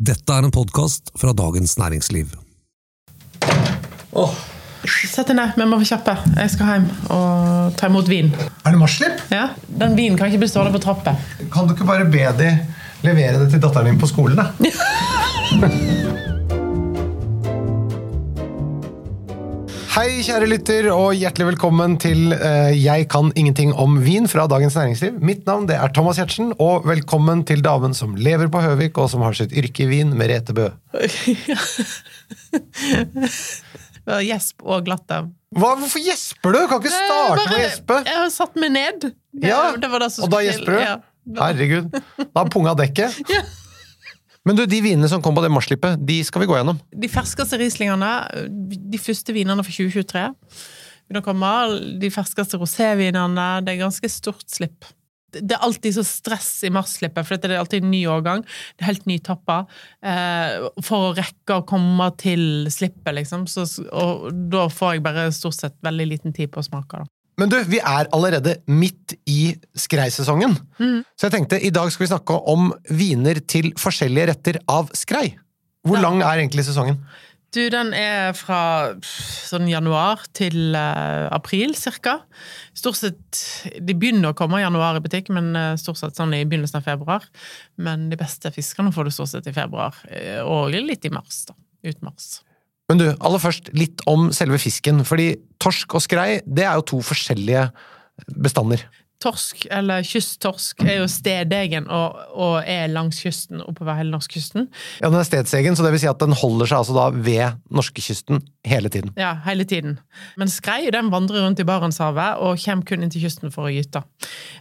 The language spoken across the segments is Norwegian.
Dette er en podkast fra Dagens Næringsliv. Oh. Sett deg ned, vi må være kjappe. Jeg skal hjem og ta imot vin. er det marslipp? Ja, Den vinen kan ikke bli stående på trappa. Kan du ikke bare be de levere det til datteren din på skolen, da? Hei, kjære lytter, og hjertelig velkommen til eh, Jeg kan ingenting om vin fra Dagens Næringsliv. Mitt navn det er Thomas Giertsen, og velkommen til damen som lever på Høvik, og som har sitt yrke i vin, Merete Bø. Gjesp og glatte. Hva, hvorfor gjesper du? Kan ikke starte med å gjespe. Jeg har satt meg ned. Ja, det var det som og da skulle gjesper du? Ja. Herregud. Da punga dekket. Ja. Men du, de vinene som kom på det marslippet, de skal vi gå gjennom. De ferskeste Rieslingene, de første vinene for 2023. Begynner å komme. De ferskeste rosévinene. Det er ganske stort slipp. Det er alltid så stress i marsslippet, for det er alltid en ny årgang. Det er helt nytappa. Eh, for å rekke å komme til slippet, liksom. Så, og da får jeg bare stort sett veldig liten tid på å smake. Da. Men du, vi er allerede midt i skreisesongen. Så jeg tenkte i dag skal vi snakke om viner til forskjellige retter av skrei. Hvor Ja. lang er egentlig sesongen? Du, den er fra sånn januar til uh, april, cirka. Stort sett De begynner å komme i januar i butikk, men uh, stort sett sånn i begynnelsen av februar. Men de beste fiskene får du stort sett i februar, eh, og litt i mars, da. Ut mars. Men du, aller først litt om selve fisken. Fordi torsk og skrei det er jo to forskjellige bestander. Torsk, eller kysttorsk, er jo stedegen og, og er langs kysten oppover hele norskekysten. Ja, Den er stedsegen, så det vil si at den holder seg altså da ved norskekysten hele tiden. Ja, hele tiden. Men skrei den vandrer rundt i Barentshavet og kommer kun inn til kysten for å gyte.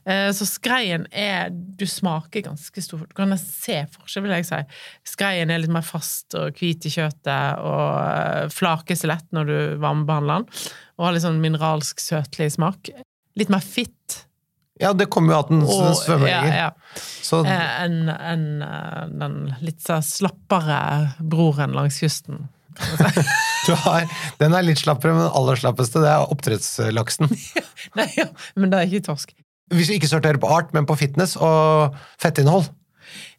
Eh, Så skreien er Du smaker ganske stor Du kan nesten se forskjell, vil jeg si. Skreien er litt mer fast og hvit i kjøttet og eh, så lett når du varmebehandler den. Og har litt sånn mineralsk, søtlig smak. Litt mer fitt. Ja, det kommer jo av den Og, svømmer ja, ja. Eh, Enn enn, eh, den litt så slappere broren langs kysten. du har, den er litt slappere, men den aller slappeste det er oppdrettslaksen. Nei, ja, men det er ikke torsk. Hvis vi ikke sorterer på art, men på fitness og fettinnhold.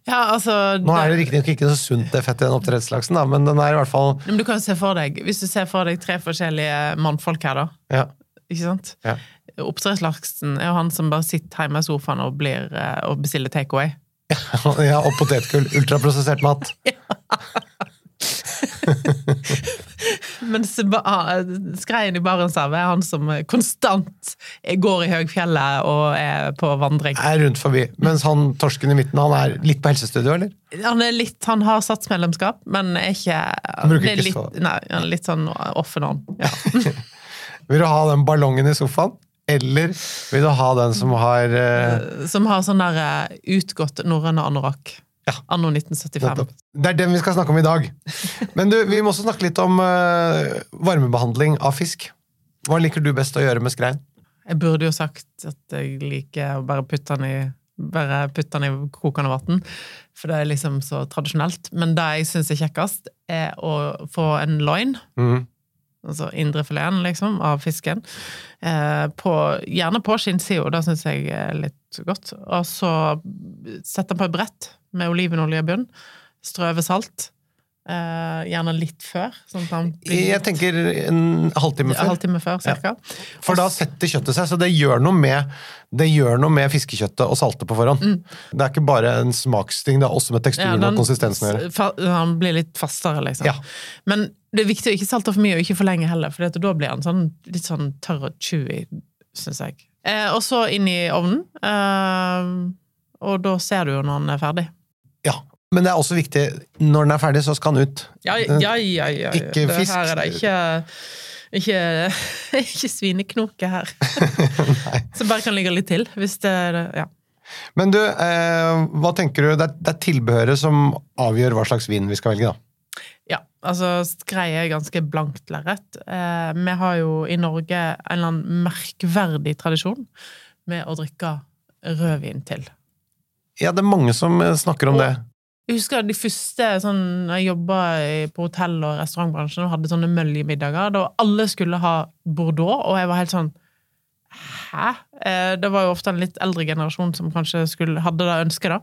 Ja, altså Nå er det riktignok ikke så sunt det fettet i den oppdrettslaksen, da, men den er i hvert fall Men du kan se for deg, Hvis du ser for deg tre forskjellige mannfolk her, da. ja, Ikke sant? ja. Oppdrettslaksen er jo han som bare sitter hjemme i sofaen og, blir, eh, og bestiller takeaway. ja og potetgull. Ultraprosessert mat. Mens ah, skreien i Barentshavet er han som konstant går i høgfjellet og er på vandring. Er rundt forbi. Mens han torsken i midten, han er litt på helsestudio, eller? Han er litt, han har satsmedlemskap, men er ikke Han bruker er ikke litt, så- Nei, han er litt sånn off and on. Ja. Vil du ha den ballongen i sofaen? Eller vil du ha den som har uh... Som har sånn der eh, utgått norrøn anorakk. Ja. Anno 1975. Det er den vi skal snakke om i dag. Men du, vi må også snakke litt om uh, varmebehandling av fisk. Hva liker du best å gjøre med skrein? Jeg burde jo sagt at jeg liker å bare putte den i bare putte den i kokende vann, for det er liksom så tradisjonelt. Men det jeg syns er kjekkest, er å få en loin, Mm. Altså indrefileten liksom, av fisken, eh, på, gjerne på skinnsida, det syns jeg er litt godt. Og så setter den på et brett med olivenolje i bunn, strøve salt, eh, gjerne litt før, sånn Jeg tenker en halvtime før. halvtime før, cirka. For da setter kjøttet seg, så det gjør noe med, det gjør noe med fiskekjøttet å salte på forhånd. Det er ikke bare en smaksting, det er også med teksturen ja, den, og konsistensen å gjøre. Han blir litt fastere, liksom. Ja. Men det er viktig å ikke salte for mye, og ikke for lenge heller, for da blir han sånn, litt sånn tørr og chewy, syns jeg. Eh, og så inn i ovnen, eh, og da ser du jo når han er ferdig. Ja. Men det er også viktig, når den er ferdig, så skal den ut. Ja, ja, ja. ja, ja. Ikke det, fisk. Her er det ikke ikke, ikke svineknoke her. Så bare kan ligge litt til, hvis det Ja. Men du, eh, hva tenker du? Det er, det er tilbehøret som avgjør hva slags vin vi skal velge, da. Ja, altså skrei er ganske blankt lerret. Eh, vi har jo i Norge en eller annen merkverdig tradisjon med å drikke rødvin til. Ja, det er mange som eh, snakker om Og- det. Jeg husker de første sånn, Jeg jobba på hotell- og restaurantbransjen og hadde sånne møljemiddager da alle skulle ha Bordeaux, og jeg var helt sånn Hæ? Eh, Det var jo ofte en litt eldre generasjon som kanskje skulle, hadde det ønsket, da.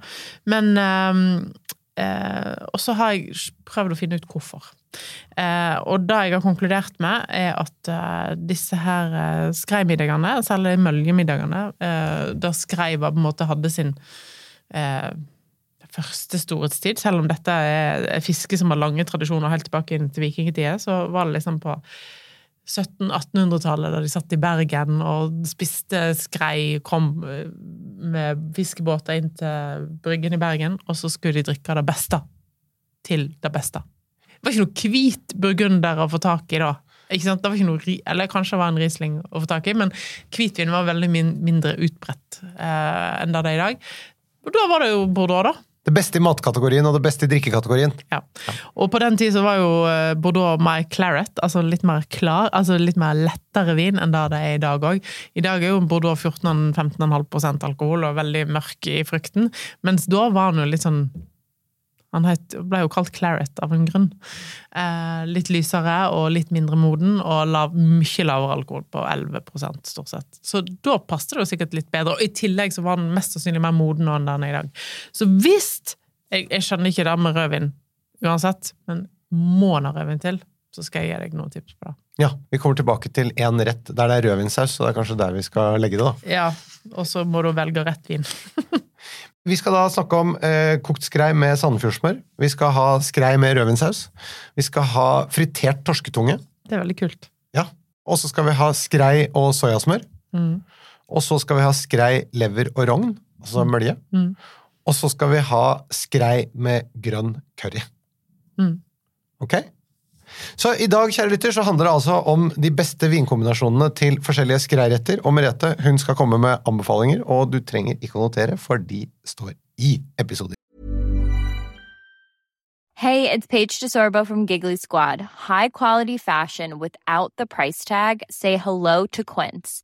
Men eh, Eh, og så har jeg prøvd å finne ut hvorfor. Eh, og det jeg har konkludert med, er at eh, disse her eh, skreimiddagene, særlig møljemiddagene, eh, da skreiva på en måte hadde sin eh, første storhetstid, selv om dette er, fiske som har lange tradisjoner helt tilbake inn til vikingtida, så var det liksom på 1700-1800-tallet, da de satt i Bergen og spiste skrei, kom eh, med fiskebåter inn til Bryggen i Bergen, og så skulle de drikke det beste til det beste. Det var ikke noe hvit burgunder å få tak i da. Ikke sant? Det var ikke noe, eller kanskje det var en Riesling å få tak i, men hvitvin var veldig min, mindre utbredt eh, enn det det er i dag. Og da var det jo Bordeaux, da. Det beste i matkategorien og det beste i drikkekategorien. Ja. Og på den tid så var jo eh, Bordeaux my claret, altså litt mer klar, altså litt mer lettere vin enn det det er i dag òg. I dag er jo Bordeaux 14-15,5% alkohol og veldig mørk i frukten, mens da var den jo litt sånn han het, ble jo kalt claret av en grunn. Eh, litt lysere og litt mindre moden, og lav, mye lavere alkohol på 11% stort sett. Så da passet det jo sikkert litt bedre. Og i tillegg så var den mest sannsynlig mer moden nå enn den er i dag. Så hvis Jeg, jeg skjønner ikke det med rødvin uansett, men må han ha rødvin til, så skal jeg gi deg noen tips på det. Ja, Vi kommer tilbake til én rett der det er rødvinsaus, så det er kanskje der vi skal legge det. da. Ja, og så må du velge rett vin. Vi skal da snakke om eh, kokt skrei med sandefjordsmør. Vi skal ha skrei med rødvinsaus. Vi skal ha fritert torsketunge. Det er veldig kult. Ja. Og så skal vi ha skrei og soyasmør. Mm. Og så skal vi ha skrei, lever og rogn, altså mølje. Mm. Og så skal vi ha skrei med grønn curry. Mm. Ok? Så i dag kjære lytter, så handler det altså om de beste vinkombinasjonene til forskjellige skreiretter. Og Merete hun skal komme med anbefalinger, og du trenger ikke å notere, for de står i episoden. Hey, it's Paige DeSorbo from Giggly Squad. High quality fashion without the price tag. Say hello to Quince.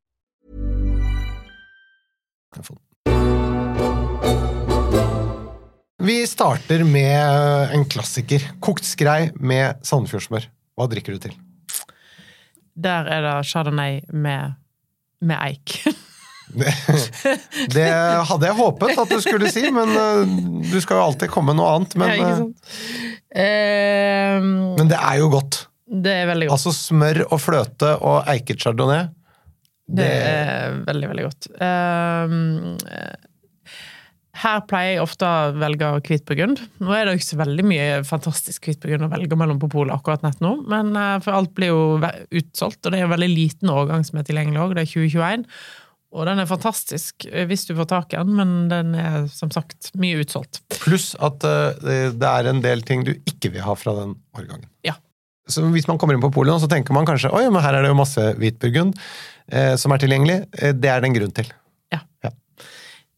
Vi starter med en klassiker. Kokt skrei med sandefjordsmør. Hva drikker du til? Der er det chardonnay med, med eik. Det, det hadde jeg håpet at du skulle si, men eh, du skal jo alltid komme noe annet. Men, Ja, eh? Ehm, men det er jo godt. det er veldig godt. Altså smør og fløte og eiket chardonnay. Det er veldig, veldig godt. Eh, her pleier jeg ofte å velge hvit burgund. Nå er det jo ikke så veldig mye fantastisk hvit burgund å velge mellom på polet akkurat nett nå, men eh, for alt blir jo utsolgt, og det er en veldig liten årgang som er tilgjengelig òg, det er 2021. Og den er fantastisk eh, hvis du får tak i den, men den er som sagt mye utsolgt. Pluss at eh, det det er en del ting du ikke vil ha fra den årgangen. Ja. Så hvis man kommer inn på polet, så tenker man kanskje oi, men her er det jo masse hvitburgund eh, som er tilgjengelig. Eh, det er det en grunn til.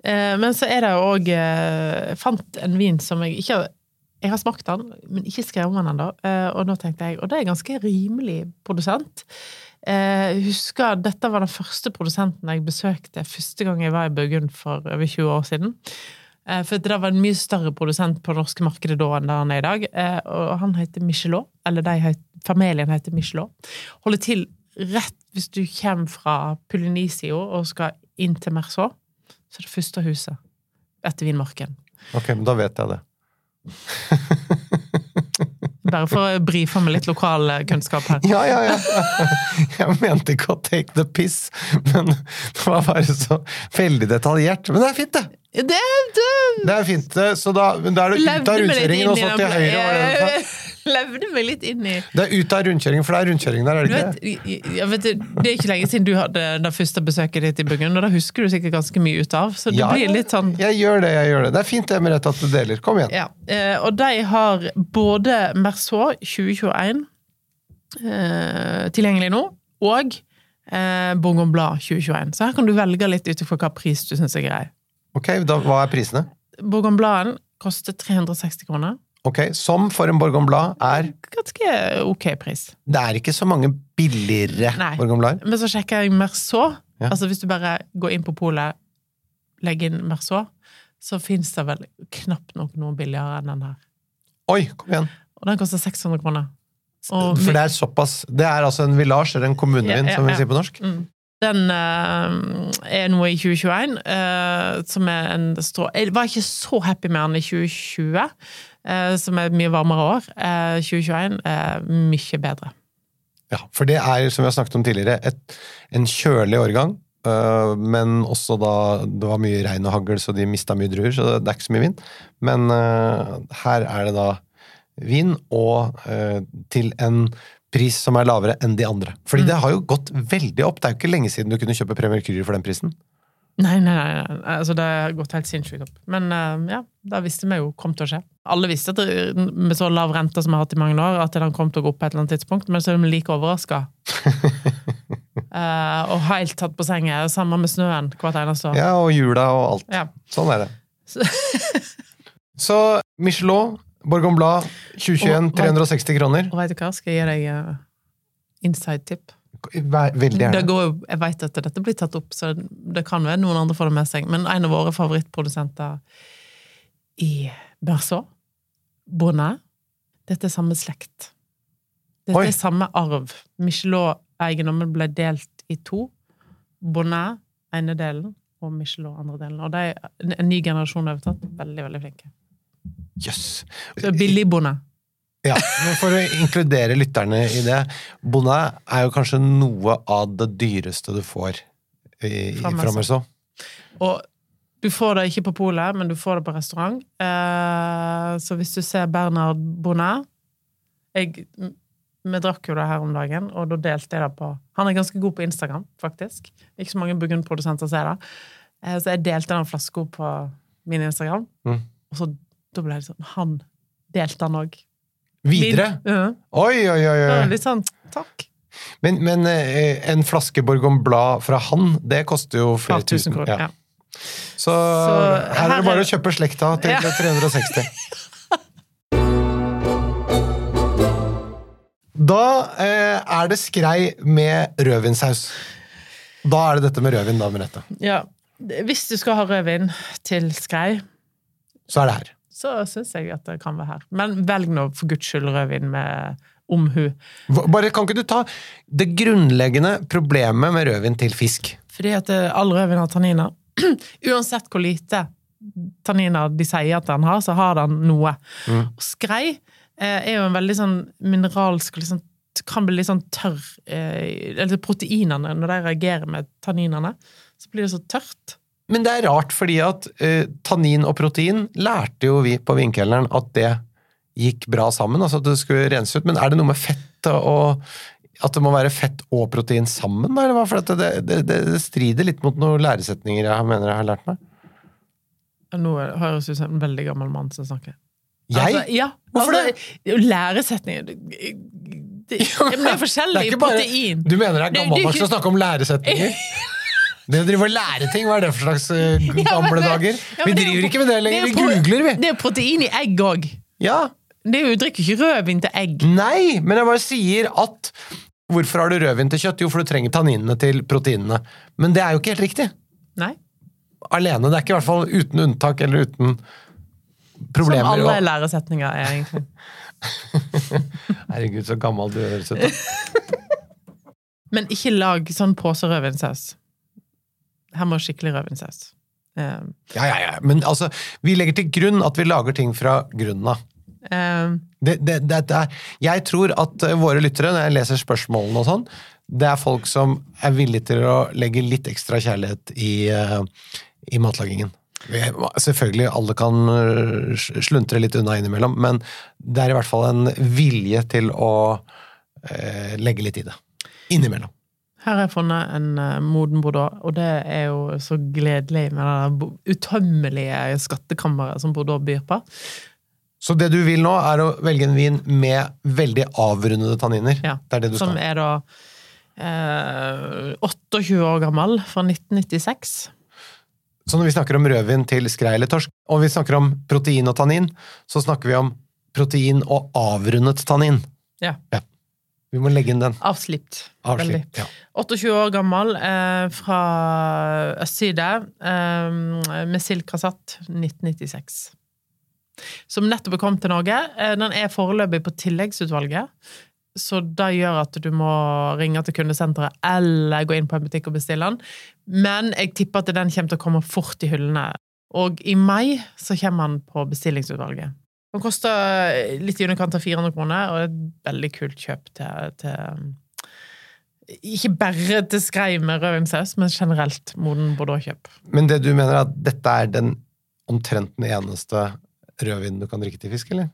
Eh, Men så er det jo òg Jeg fant en vin som jeg ikke Jeg har smakt den, men ikke skrevet om den ennå. Eh, Og nå tenkte jeg Og det er ganske rimelig produsent. Eh, husker dette var den første produsenten jeg besøkte første gang jeg var i Burgund for over 20 år siden. Eh, For det var en mye større produsent på det norske markedet da enn det han er i dag. Eh, Og han heter Michelot, eller de het, familien heter Michelot. Holder til rett hvis du kommer fra Polynesio og skal inn til Merceau. Så er det første huset etter vinmarken. Ok, men da vet jeg det. Bare for å brife med litt lokalkunnskap her. Ja, ja, ja. Jeg mente ikke å take the piss, men det var bare så veldig detaljert. Men det er fint, det! Det, det Det er fint, det. Så da, da er det ut av rundkjøringen og så til høyre. Var det. Levde meg litt inn i det er ut av rundkjøringen, for det er rundkjøring der, er det vet, ikke det? jeg vet, Det er ikke lenge siden du hadde det første besøket ditt i Burgund, og da husker du sikkert ganske mye ut av. Så det Ja, blir litt sånn Jeg gjør det, jeg gjør det. Det er fint det med rett at du deler. Kom igjen. Ja, eh, og de har både Merceau 2021 eh, tilgjengelig nå, og eh, Bourgogne Blad 2021. Så her kan du velge litt ut ifra hva pris du syns er grei. Ok, da, Hva er prisene? Bourgogne Bladen koster 360 kroner, Ok, Som for en Borgon Blad er Ganske ok pris. Det er ikke så mange billigere Nei. Borgon Blader. Men så sjekker jeg Merceau. Ja. Altså Hvis du bare går inn på polet, legger inn Merceau, så fins det vel knapt nok noe billigere enn den her. Oi, kom igjen! Og den koster 600 kroner. Og For det er såpass Det er altså en village, eller en kommunevin, Ja, ja, som vi sier på norsk. Mm. Den eh, er noe i 2021, eh, som er en strå... Jeg var ikke så happy med den i 2020, eh, som er et mye varmere år. Eh, 2021 er mye bedre. Ja, For det er, som vi har snakket om tidligere, et, en kjølig årgang. men også da det var mye regn og hagl, så de mista mye druer, så det er ikke så mye vind. Men her er det da vin, og til en pris som er lavere enn de andre. Fordi Mm. det har jo gått veldig opp. Det er jo ikke lenge siden du kunne kjøpe Premier Curie for den prisen. Nei, nei, nei. Altså, det har gått helt sinnssykt opp. Men eh, ja, da visste vi jo kom til å skje. Alle visste at det, med så lav rente som vi har hatt i mange år, at den kom til å gå opp på et eller annet tidspunkt, men så er vi like overraska. og helt tatt på senga. Sammen med snøen hvert eneste år. Ja, og jula og alt. Ja. Sånn er det. Så- Så Michelot, Borgon Blad, 2021, Og- 360 kroner. Og vet du hva, skal jeg gi deg uh, inside-tip? Veldig gjerne. Det går jeg vet at dette blir tatt opp, så det kan være noen andre får det med seg. Men en av våre favorittprodusenter i Berceau, Bonnet, dette er samme slekt. Dette Oi. er samme arv. Michelot-eiendommen ble delt i to. Bonnet, ene delen, og Michelot, andre delen. Og de er en- en ny generasjon overtatt. Veldig, veldig flinke. Jøss. Er billig Bonnet. Ja, men For å inkludere lytterne i det Bonnet er jo kanskje noe av det dyreste du får i, fra Og du får det ikke på polet, men du får det på restaurant. Eh, så hvis du ser Bernard Bonnet jeg, Vi drakk jo det her om dagen, og da delte jeg det på Han er ganske god på Instagram, faktisk. Ikke så mange burgundprodusenter ser det. Eh, så jeg delte den flaska på min Instagram, Mm. og så da ble det sånn Han delte han òg. Videre? Ja. Oi, oi, oi! Oi. litt sånn Takk. Men, men eh, en flaske Borgon Blad fra han, det koster jo flere tusen kroner. Ja. Så, Så her er det bare å kjøpe slekta til Ja. 360. Da eh, er det skrei med rødvinsaus. Da er det dette med rødvin, da, Merete. Ja. Hvis du skal ha rødvin til skrei, Så er det her. Så syns jeg at det kan være her. Men velg nå for guds skyld rødvin med omhu. Bare Kan ikke du ta det grunnleggende problemet med rødvin til fisk? Fordi at eh, all rødvin har tanniner. Uansett hvor lite tanniner de sier at den har, så har den noe. Mm. Skrei eh, er jo en veldig sånn mineralsk liksom, kan bli litt sånn tørr eh, Eller proteinene, når de reagerer med tanninene, så blir det så tørt. Men det er rart, fordi at uh, tannin og protein lærte jo vi på vinkelneren at det gikk bra sammen, altså at det skulle rense ut. Men er det noe med fett og At det må være fett og protein sammen, eller hva? For det, det, det, strider litt mot noen læresetninger jeg mener jeg har lært meg. Nå høres ut som en veldig gammel mann som snakker. Jeg? Altså, ja, Hvorfor altså, det? er Læresetninger det, det, er forskjellig protein. Du mener det er gammel mann som gammeldags ikke- å snakke om læresetninger? Det å drive og lære ting, hva er det for slags eh, Ja, men gamle dager? ja, Vi er driver jo- ikke med det lenger, er vi googler, vi! Det er protein i egg òg. Ja, Det er jo, du drikker ikke rødvin til egg. Nei, men jeg bare sier at Hvorfor har du rødvin til kjøtt? Jo, for du trenger tanninene til proteinene. Men det er jo ikke helt riktig. Nei. Alene. Det er ikke i hvert fall uten unntak eller uten problemer. Som alle læresetninger er, egentlig. Herregud, så gammel du høres ut. Men ikke lag sånn pose rødvinsaus. Her må skikkelig rødvinsaus. Eh, Ja, ja, ja. Men altså, vi legger til grunn at vi lager ting fra grunnen av. eh, Det, det, det, jeg tror at eh, våre lyttere, når jeg leser spørsmålene og sånn, det er folk som er villige til å legge litt ekstra kjærlighet i, eh, i matlagingen. Selvfølgelig, alle kan eh, sluntre litt unna innimellom, men det er i hvert fall en vilje til å eh, legge litt i det. Innimellom. Her har jeg funnet en eh, moden Bordeaux, og det er jo så gledelig med det utømmelige skattkammeret som Bordeaux byr på. Så det du vil nå, er å velge en vin med veldig avrundede tanniner. Ja, Det er det du som skal. er da eh, 28 år gammel, fra 1996. Så når vi snakker om rødvin til skrei eller torsk, og vi snakker om protein og tannin, så snakker vi om protein og avrundet tannin. Ja. Ja. Vi må legge inn den. Avslipt. Avslipt Ja. 28 år gammel, eh, fra østside. Eh, med Silkrasat 1996. Som nettopp er kommet til Norge. Eh, den er foreløpig på tilleggsutvalget. Så det gjør at du må ringe til kundesenteret eller gå inn på en butikk og bestille den. Men jeg tipper at den kommer til å komme fort i hyllene. Og i mai så kommer den på bestillingsutvalget. Den koster litt i underkant av 400 kroner, og et veldig kult kjøp til, til Ikke bare til skrei med rødvinssaus, men generelt moden bordeaux-kjøp. Men det du mener er at dette er den omtrent den eneste rødvinen du kan drikke til fisk, eller?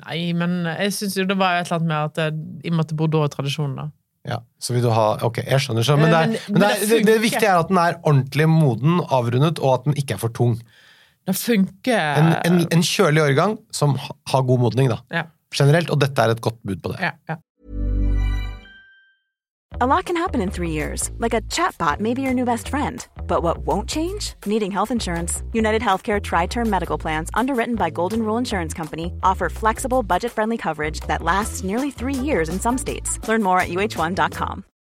Nei, men jeg syns jo det var et eller annet med at det, i og med at Bordeaux er tradisjonen, da. Ja, så vil du ha Ok, jeg skjønner. Så, men det, er, Men- men det er, det, det viktige er at den er ordentlig moden, avrundet, og at den ikke er for tung. Det funker En, en, en kjølig årgang som har god modning, da. Ja. Generelt, og dette er et godt bud på det. ja, ja. A lot can happen in three years, like a chatbot may be your new best friend. But what won't change? Needing health insurance. United Healthcare Tri Term Medical Plans, underwritten by Golden Rule Insurance Company, offer flexible, budget friendly coverage that lasts nearly three years in some states. Learn more at uh1.com.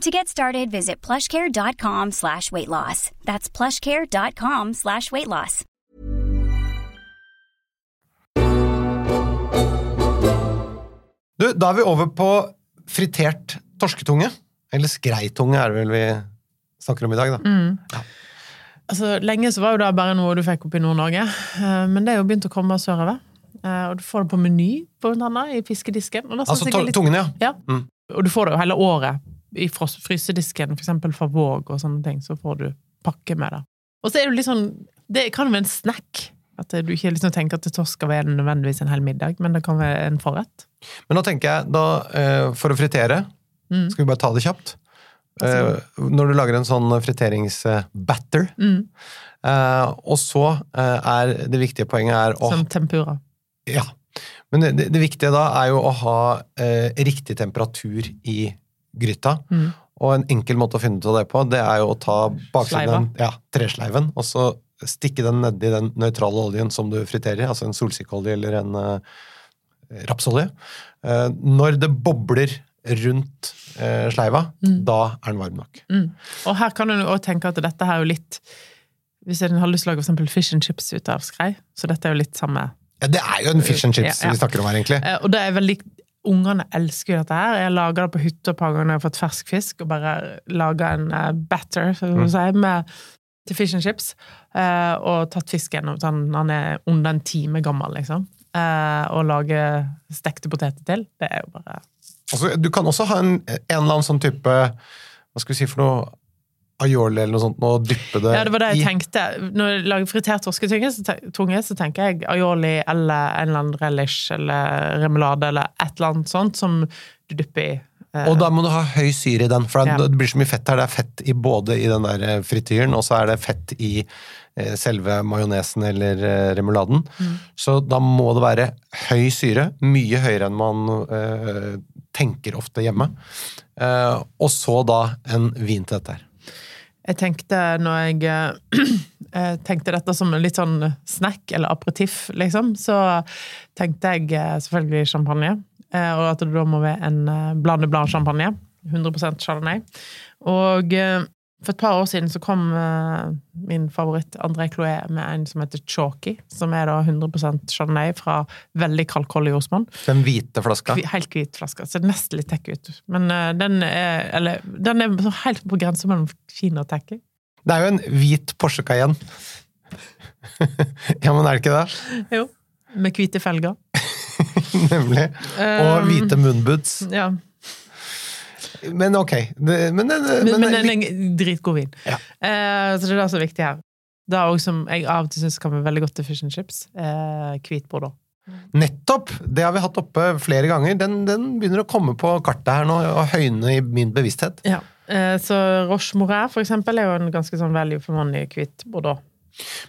To get started, visit plushcare.com slash weight loss. That's plushcare.com slash weight loss. Du, da er vi over på fritert torsketunge. Eller skreitunge er det vel vi snakker om i dag, da. Altså, lenge så var jo det bare noe du fikk opp i Nord-Norge, eh, men det er jo begynt å komme sørover. Eh, Og du får det på meny, blant annet, i fiskedisken. Altså litt- tungen, ja. Ja. Mm. Og du får det jo hele året i frysedisken, eksempel fra Våg og sånne ting, så får du pakke med det. Og så er det litt sånn, det kan jo være en snack, at du ikke liksom tenker at torsk skal være nødvendigvis en hel middag, men det kan være en forrett. Men nå tenker jeg, da, eh, for å fritere, Mm. skal vi bare ta det kjapt. Eh, når du lager en sånn friteringsbatter, Mm. eh, og så er det viktige poenget er å Som tempura. Ja. Men det, det, viktige da er jo å ha riktig temperatur i gryta. Mm. Og en enkel måte å finne ut av det på, det er jo å ta baksiden, ja, tresleiven, og så stikke den nedi den nøytrale oljen som du friterer, altså en solsikkeolje eller en uh, rapsolje. Uh, når det bobler rundt uh, sleiva, da er den varm nok. Mm. Og her kan du òg tenke at dette her er jo litt Hvis en har lyst til å lage for fish and chips ut av skrei, så dette er jo litt samme Ja, det er jo en fish and chips Ja, ja. vi snakker om her, egentlig. Og det er veldig Ungene elsker jo dette her. Jeg lager det på hytta på når jeg har fått fersk fisk, og bare lager en eh, batter så Mm. å si, med, til fish and chips. eh, og tatt fisken, og sånn, han er under en time gammel, liksom. eh, og lage stekte poteter til. Det er jo bare Altså, du kan også ha en, en eller annen sånn type Hva skal vi si for noe aioli eller noe sånt, og dyppe det i Ja, det var det jeg i. tenkte. Når jeg lager fritert torsketunge, så, tunge, så tenker jeg aioli eller en eller annen relish eller remoulade eller et eller annet sånt som du dypper i. eh, Og da må du ha høy syre i den, for Ja. det blir så mye fett her. Det er fett i både i den der eh, frityren, og så er det fett i eh, selve majonesen eller remuladen. Mm. Så da må det være høy syre, mye høyere enn man eh, tenker ofte hjemme. Eh, og så da en vin til dette her. Jeg tenkte når jeg jeg tenkte dette som en litt sånn snack eller aperitiff, liksom, så tenkte jeg eh, selvfølgelig champagne. eh, Og at det da må være en eh, blande blanc champagne. 100% chardonnay. Og eh, For et par år siden så kom uh, min favoritt André Cloé med en som heter Chalky, som er da 100% Chardonnay fra veldig kalkholdig jordsmonn. Den hvite flaska. Kvi- Helt hvit flaske. Ser nesten litt tech ut. Men uh, den er Eller den er så helt på grensa mellom Kina og tacky. Det er jo en hvit Porsche Cayenne. ja, men er det ikke det? Jo. Med hvite felger. Nemlig. Og Um, hvite munnboots. Ja. Men ok. Men, Men, men, men den er dritgod vin. Ja. Eh, så det er det som er viktig her. Det er også som jeg av og til syns kan være veldig godt til fish and chips. Eh, hvit bordeaux. Nettopp! Det har vi hatt oppe flere ganger. Den, den begynner å komme på kartet her nå og høyne i min bevissthet. Ja. Eh, så Roche Moret, for eksempel, er jo en ganske sånn value for money hvit bordeaux.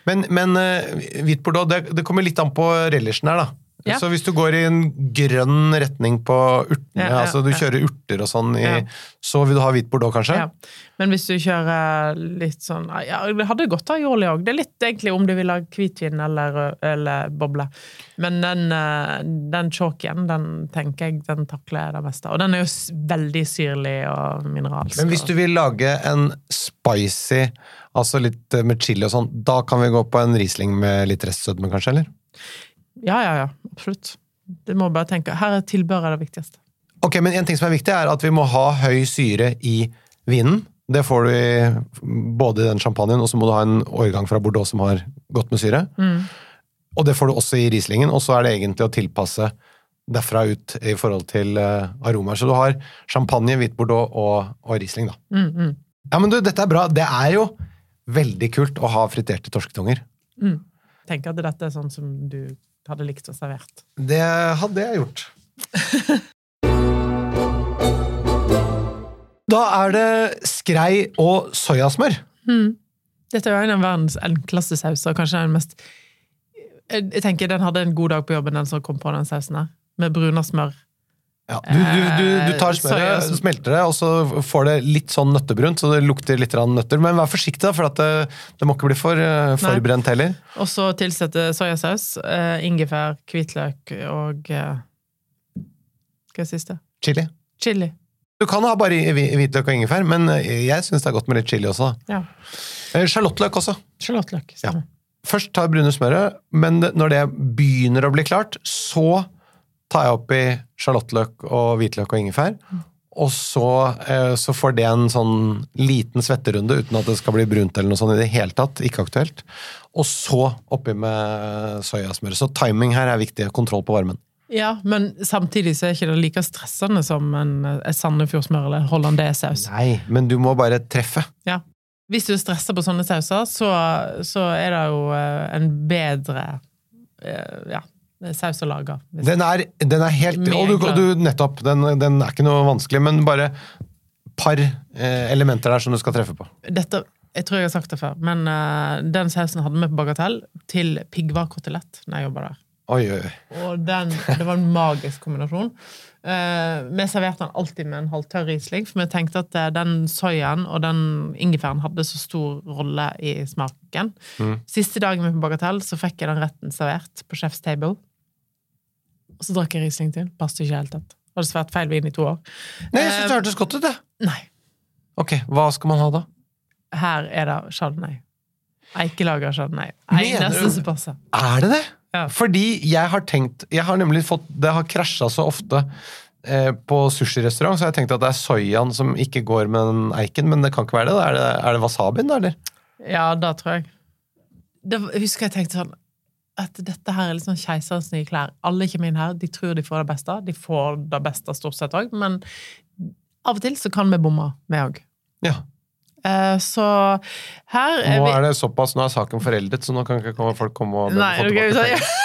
Men, men uh, hvit bordeaux, det, det kommer litt an på relishen her, da. Ja. Så hvis du går i en grønn retning på urtene, Ja, altså du kjører urter og sånn, i, så vil du ha hvit bordeaux, kanskje? Men hvis du kjører litt sånn ja, Det hadde gått av jåli òg. Det er litt egentlig om du vil ha hvitvin eller, eller boble. Men den, eh, den chalkien, den tenker jeg den takler det meste. Og den er jo veldig syrlig og mineralsk. Men hvis du vil lage en spicy, altså litt med chili og sånn, da kan vi gå på en Riesling med litt restsødme, kanskje? eller? Ja, ja, ja. Absolutt. Det må bare tenke. Her er tilbehøret det viktigste. Ok, men en ting som er viktig, er at vi må ha høy syre i vinen. Det får du i både i den champagnen, og så må du ha en årgang fra Bordeaux som har godt med syre. Og det får du også i Rieslingen, og så er det egentlig å tilpasse derfra ut i forhold til eh, aromaer. Så du har champagne, hvit Bordeaux og, og Riesling, da. Mm, mm, Ja, men du, dette er bra. Det er jo veldig kult å ha friterte torsketunger. mm. Tenk at dette er sånn som du hadde likt å servert. Det hadde jeg gjort. Da er det skrei og soyasmør. Dette er jo en av verdens enkleste sauser. Kanskje den mest jeg, tenker den hadde en god dag på jobben, den som kom på den sausen her. Med bruna smør. Ja, du, du, du, du tar Eh, smøret, soya- smelter det, og så får det litt sånn nøttebrunt, så det lukter litt nøtter. Men vær forsiktig, da, for det, det må ikke bli for eh, forbrent heller. Og så tilsette soyasaus, eh, ingefær, hvitløk og eh, Hva er siste? Chili. Chili. Du kan ha bare hvitløk og ingefær, men eh, jeg syns det er godt med litt chili også. Ja. Eh, Sjalottløk også. Sjalottløk. stemmer. Først tar jeg brune smøret, men når det begynner å bli klart, så tar jeg oppi sjalottløk og hvitløk og ingefær. Og så, eh, så får det en sånn liten svetterunde uten at det skal bli brunt eller noe sånt i det hele tatt. Ikke aktuelt. Og så oppi med soyasmør. Så timing her er viktig. Kontroll på varmen. Ja, men samtidig så er ikke det like stressende som en, Sandefjordsmør eller hollandésaus. Nei, men du må bare treffe. Ja. Hvis du er stressa på sånne sauser, så, så er det jo eh, en bedre eh, ja, saus å lage. av. Den er, den er helt Og du, du, nettopp. Den, den er ikke noe vanskelig, men bare par eh, elementer der som du skal treffe på. Dette, jeg tror jeg har sagt det før, men uh, den sausen hadde vi på Bagatell til piggvarkotelett når jeg jobba der. Oi, oi. Og den, det var en magisk kombinasjon. Uh, vi serverte den alltid med en halvtørr Riesling, for vi tenkte at uh, den soyaen og den ingefæren hadde så stor rolle i smaken. Siste dagen vi på Bagatell, så fikk jeg den retten servert på Chef's Table. Og så drakk jeg Riesling til. Passet ikke helt tatt. Hadde svært feil vin i to år. Nei, jeg syns det Eh, hørtes godt ut, det. Nei. Ok, hva skal man ha da? Her er det chardonnay. Eikelager chardonnay. Eneste som passer. Er det det? Ja. Fordi jeg har tenkt Jeg har nemlig fått Det har krasja så ofte eh, på sushirestaurant, så jeg har tenkt at det er soyaen som ikke går med den eiken, men det kan ikke være det. Er det, er det wasabien, da, eller? Ja, da tror jeg. Det, husker jeg tenkte sånn at dette her er litt sånn keiserens nye klær. Alle kommer inn her, de tror de får det beste. De får det beste stort sett òg, men av og til så kan vi bomme, vi òg. Ja. Eh, så her er Nå er det såpass, nå er saken foreldet, så nå kan ikke folk komme og Nei, få tilbake penger.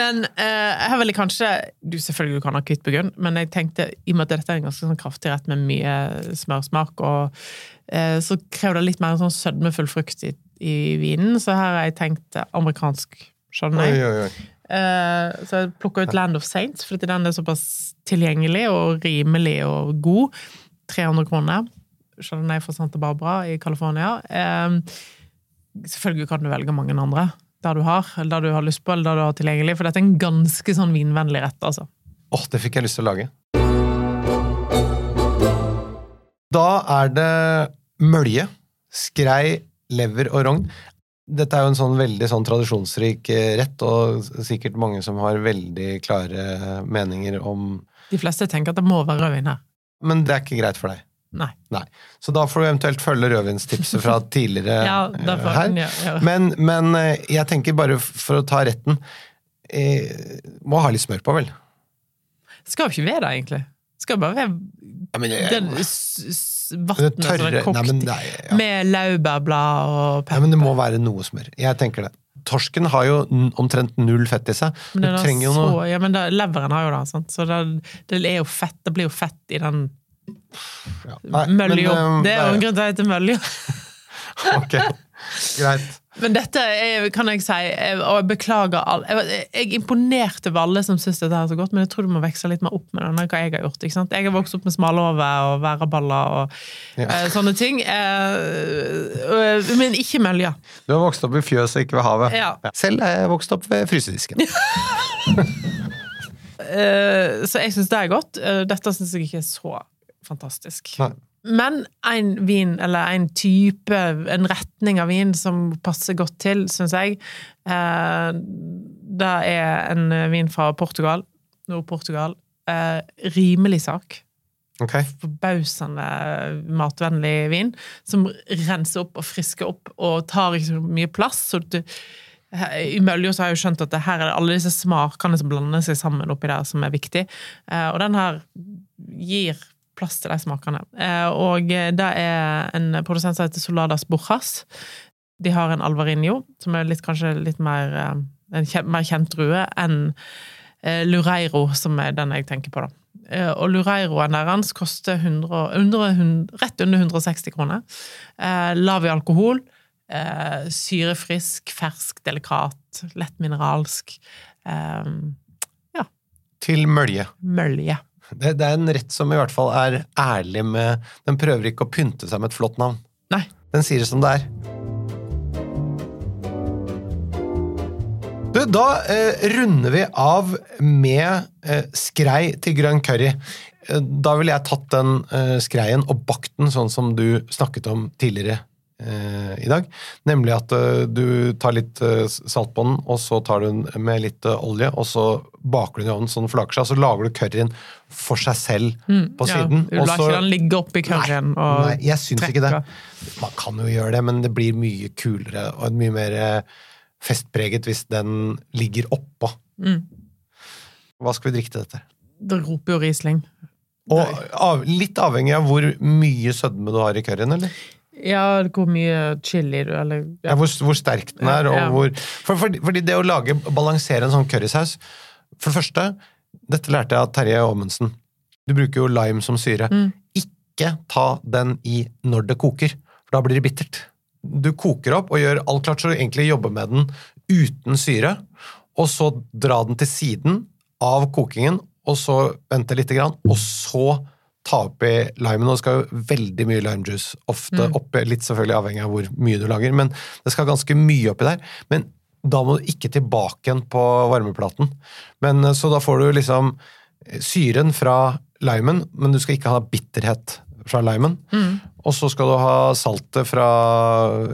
Men eh, her ville kanskje Du selvfølgelig kan ha kvitt på grunn, men jeg tenkte i og med at dette er en ganske sånn kraftig rett med mye smørsmak, og eh, så krever det litt mer en sånn sødmefull frukt i, i vinen, så her har jeg tenkt amerikansk chardonnay. Oi, oi, oi. Uh, så jeg plukka ut Land of Saints, fordi den er såpass tilgjengelig og rimelig og god. 300 kroner. Chardonnay fra Santa Barbara i California. Uh, selvfølgelig kan du velge mange andre. Der du har, eller der du har lyst på, eller der du har tilgjengelig. For dette er en ganske sånn vinvennlig rett, altså. Åh, det fikk jeg lyst til å lage. Da er det mølje, skrei, lever og rogn. Dette er jo en sånn veldig sånn tradisjonsrik eh, rett, og sikkert mange som har veldig klare meninger om De fleste tenker at det må være rødvin her. Men det er ikke greit for deg. Nei. Nei. Så da får du eventuelt følge rødvinstipset fra tidligere Ja, eh, her. ja, ja. Men, men eh, jeg tenker bare for å ta retten eh, Må ha litt smør på, vel? Skal jo ikke være det, egentlig. Skal bare være Ja, men jeg- den s- s- vannet som er kokt Nei, men, nei, ja. med laurbærblad og Nei, pepper. men det må være noe smør. Jeg tenker det. Torsken har jo omtrent null fett i seg. Du Men er trenger jo så, ja, men det, leveren har jo det, sant? så det, det er jo fett. Det blir jo fett i den ja. Mølja. eh, Det er jo en grunn til at det heter mølja. Ok, greit. Men dette er, kan jeg si, og jeg beklager all Jeg, jeg imponerte Valle alle som syns dette er så godt, men jeg tror du må veksle litt mer opp med denne, hva jeg har gjort. ikke sant? Jeg har vokst opp med smalahove og væraballer og Ja. uh, sånne ting. Uh, uh, men ikke mølja. Du har vokst opp i fjøs og ikke ved havet. Ja. Selv er jeg vokst opp ved frysedisken. Eh, så jeg syns det er godt. Dette syns jeg ikke er så fantastisk. Nei. Men en vin, eller en type, en retning av vin som passer godt til, syns jeg, eh, det er en vin fra Portugal. Nord-Portugal. Eh, rimelig sak. Okay. Forbausende matvennlig vin, som renser opp og frisker opp og tar ikke så mye plass. Så du, i Møljo så har jeg jo skjønt at det her er det alle disse smakene som blander seg sammen oppi der, som er viktig. Eh, og den her gir plass til de smakene. Eh, og det er en produsent som heter Soladas Borjas. De har en Alvarinho, som er litt, kanskje litt mer eh, en kjent, mer kjent drue enn eh, Lureiro, som er den jeg tenker på, da. Eh, Og Lureiroen deres koster 100, 100, rett under 160 kroner. Eh, lav i alkohol. Eh, syrefrisk, fersk, delikat, lett mineralsk. Eh, Til mølje. mølje. Det, det er en rett som i hvert fall er ærlig med Den prøver ikke å pynte seg med et flott navn. Nei. Den sier det som det er. Du, da eh, runder vi av med eh, skrei til grønn curry. Eh, da ville jeg tatt den eh, skreien og bakt den sånn som du snakket om tidligere i dag. Nemlig at eh, du tar litt eh, salt på den, og så tar du den med litt eh, olje, og så baker du den i ovnen så den flaker seg, og så lager du curryen for seg selv på Ja, siden. du lar så- ikke den ligge oppi curryen Nei, og nei, jeg syns ikke det. Man kan jo gjøre det, men det blir mye kulere og mye mer eh, festpreget hvis den ligger oppå. Mm. Hva skal vi drikke til dette? Det roper jo Riesling. Og av, Litt avhengig av hvor mye sødme du har i curryen, eller? Ja, hvor mye chili eller Ja, hvor, hvor sterk den er, og Ja, ja. hvor for, fordi, fordi det å lage, balansere en sånn currysaus For det første, dette lærte jeg av Terje Aamundsen. Du bruker jo lime som syre. Mm. Ikke ta den i når det koker, for da blir det bittert. Du koker opp og gjør alt klart, så du egentlig jobber med den uten syre. Og så dra den til siden av kokingen, og så vente lite grann, og så ta oppi limen. Og det skal jo veldig mye limejuice ofte Mm. oppi, litt selvfølgelig avhengig av hvor mye du lager, men det skal ganske mye oppi der. Men da må du ikke tilbake igjen på varmeplaten. Men, eh, så da får du liksom syren fra limen, men du skal ikke ha bitterhet fra limen. Mm. Og så skal du ha saltet fra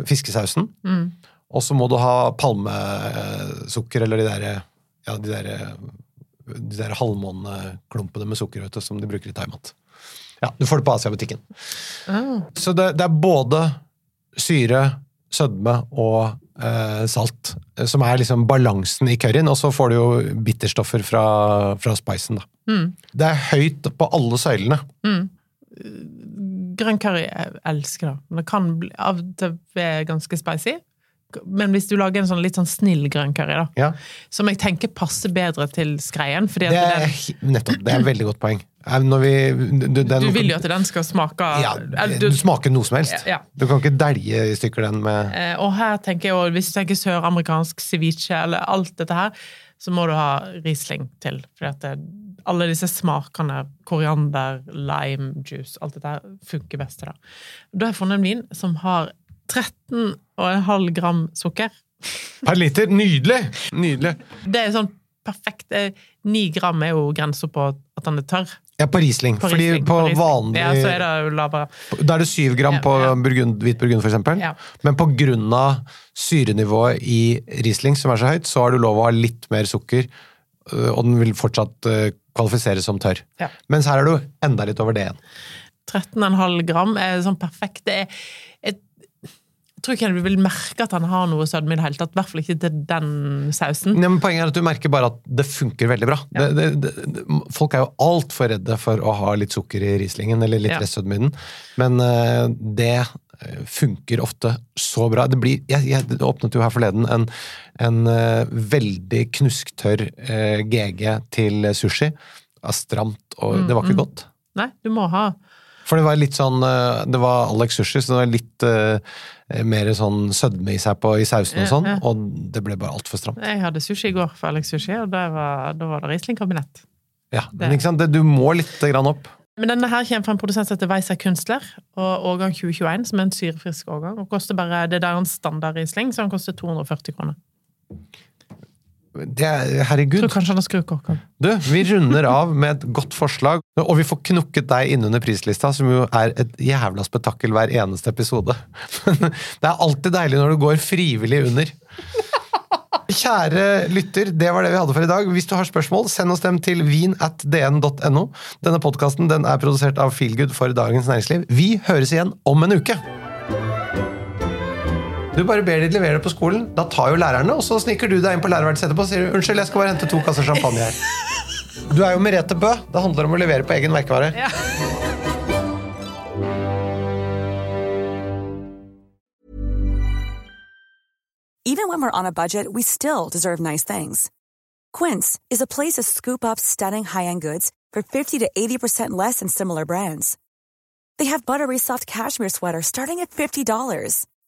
fiskesausen. Mm. Og så må du ha palmesukker, eller de der, ja, de der, de der halvmåneklumpene med sukker vet du, som de bruker i thaimat. Ja, du får det på Asia-butikken. Ah. Så det, det er både syre, sødme og eh, salt eh, som er liksom balansen i curryen, og så får du jo bitterstoffer fra, fra spicen. Da. Mm. Det er høyt på alle søylene. Grønn curry, jeg elsker det. Men det kan bli, av og til være ganske spicy. Men hvis du lager en sånn litt sånn snill grønn curry, da, Ja, som jeg tenker passer bedre til skreien fordi det er, den, nettopp, det er et veldig godt poeng. Eh, vi, du, den, Du vil jo at den skal smake ja, du, Du smaker noe som helst. Ja. Du kan ikke dælje i stykker den med Eh, Og her tenker jeg også, hvis du tenker søramerikansk ceviche eller alt dette her, så må du ha Riesling til. For at det, alle disse smakene, koriander, lime juice, alt dette her funker best til det. Da har jeg funnet en vin som har 13,5 gram sukker. Per liter! Nydelig! Nydelig! Det er sånn perfekt. Eh, Ni gram er jo grensa på at den er tørr. Ja, på Riesling. På Fordi Riesling, på Riesling. vanlig Ja, så er det lavere. Da er det syv gram Ja, på ja. burgund, hvit burgund, eksempel. Ja. Men av syrenivået i Riesling, som er så høyt, så har du lov å ha litt mer sukker, øh, og den vil fortsatt øh, kvalifiseres som tørr. Mens her er du enda litt over det igjen. 13,5 gram er sånn perfekt. Det er tror ikke du vil merke at han har noe sødme i det hele tatt. I hvert fall ikke til den sausen. Ja, men poenget er at du merker bare at det funker veldig bra. Ja. Det, det, det, folk er jo altfor redde for å ha litt sukker i rislingen, eller litt Ja. restsødme i den, men uh, det øh, funker ofte så bra. Det blir, jeg, jeg åpnet jo her forleden en, en uh, veldig knusktørr uh, GG til sushi. Stramt, og det var ikke godt. Nei, du må ha For det var litt sånn øh, Det var Alex Sushi, så det var litt uh, mer sånn sødme i seg på, i sausen og sånn, ja. og det ble bare altfor stramt. Jeg hadde sushi i går for Alex Sushi, og da var, da var det Riesling-kabinett. Ja, men ikke sant? Det, du må litt grann opp. Men denne her kommer fra en produsent som heter Weiser Kunstler, og årgang 2021, som er en syrefrisk årgang. og koster bare, Det der er en standard Riesling, så den koster 240 kroner. Det er, Jeg herregud. tror kanskje han har skrukorken. Du, vi runder av med et godt forslag, og vi får knukket deg innunder prislista, som jo er et jævla spetakkel hver eneste episode. det er alltid deilig når du går frivillig under. Kjære lytter, det var det vi hadde for i dag. Hvis du har spørsmål, send oss dem til vin at dn.no. Denne podkasten er produsert av Feelgood for Dagens Næringsliv. Vi høres igjen om en uke! Du bare ber de levere det på skolen. Da tar jo lærerne, og så sniker du deg inn på lærerværelset etterpå og sier unnskyld, jeg skal bare hente to kasser champagne her. Du er jo Merete Bø. Det handler om å levere på egen merkevare. Even when we're on a budget, we still deserve nice things. Quince is a place to scoop up stunning high-end goods for 50 to 80% less than similar brands. They have buttery soft cashmere sweaters starting at $50,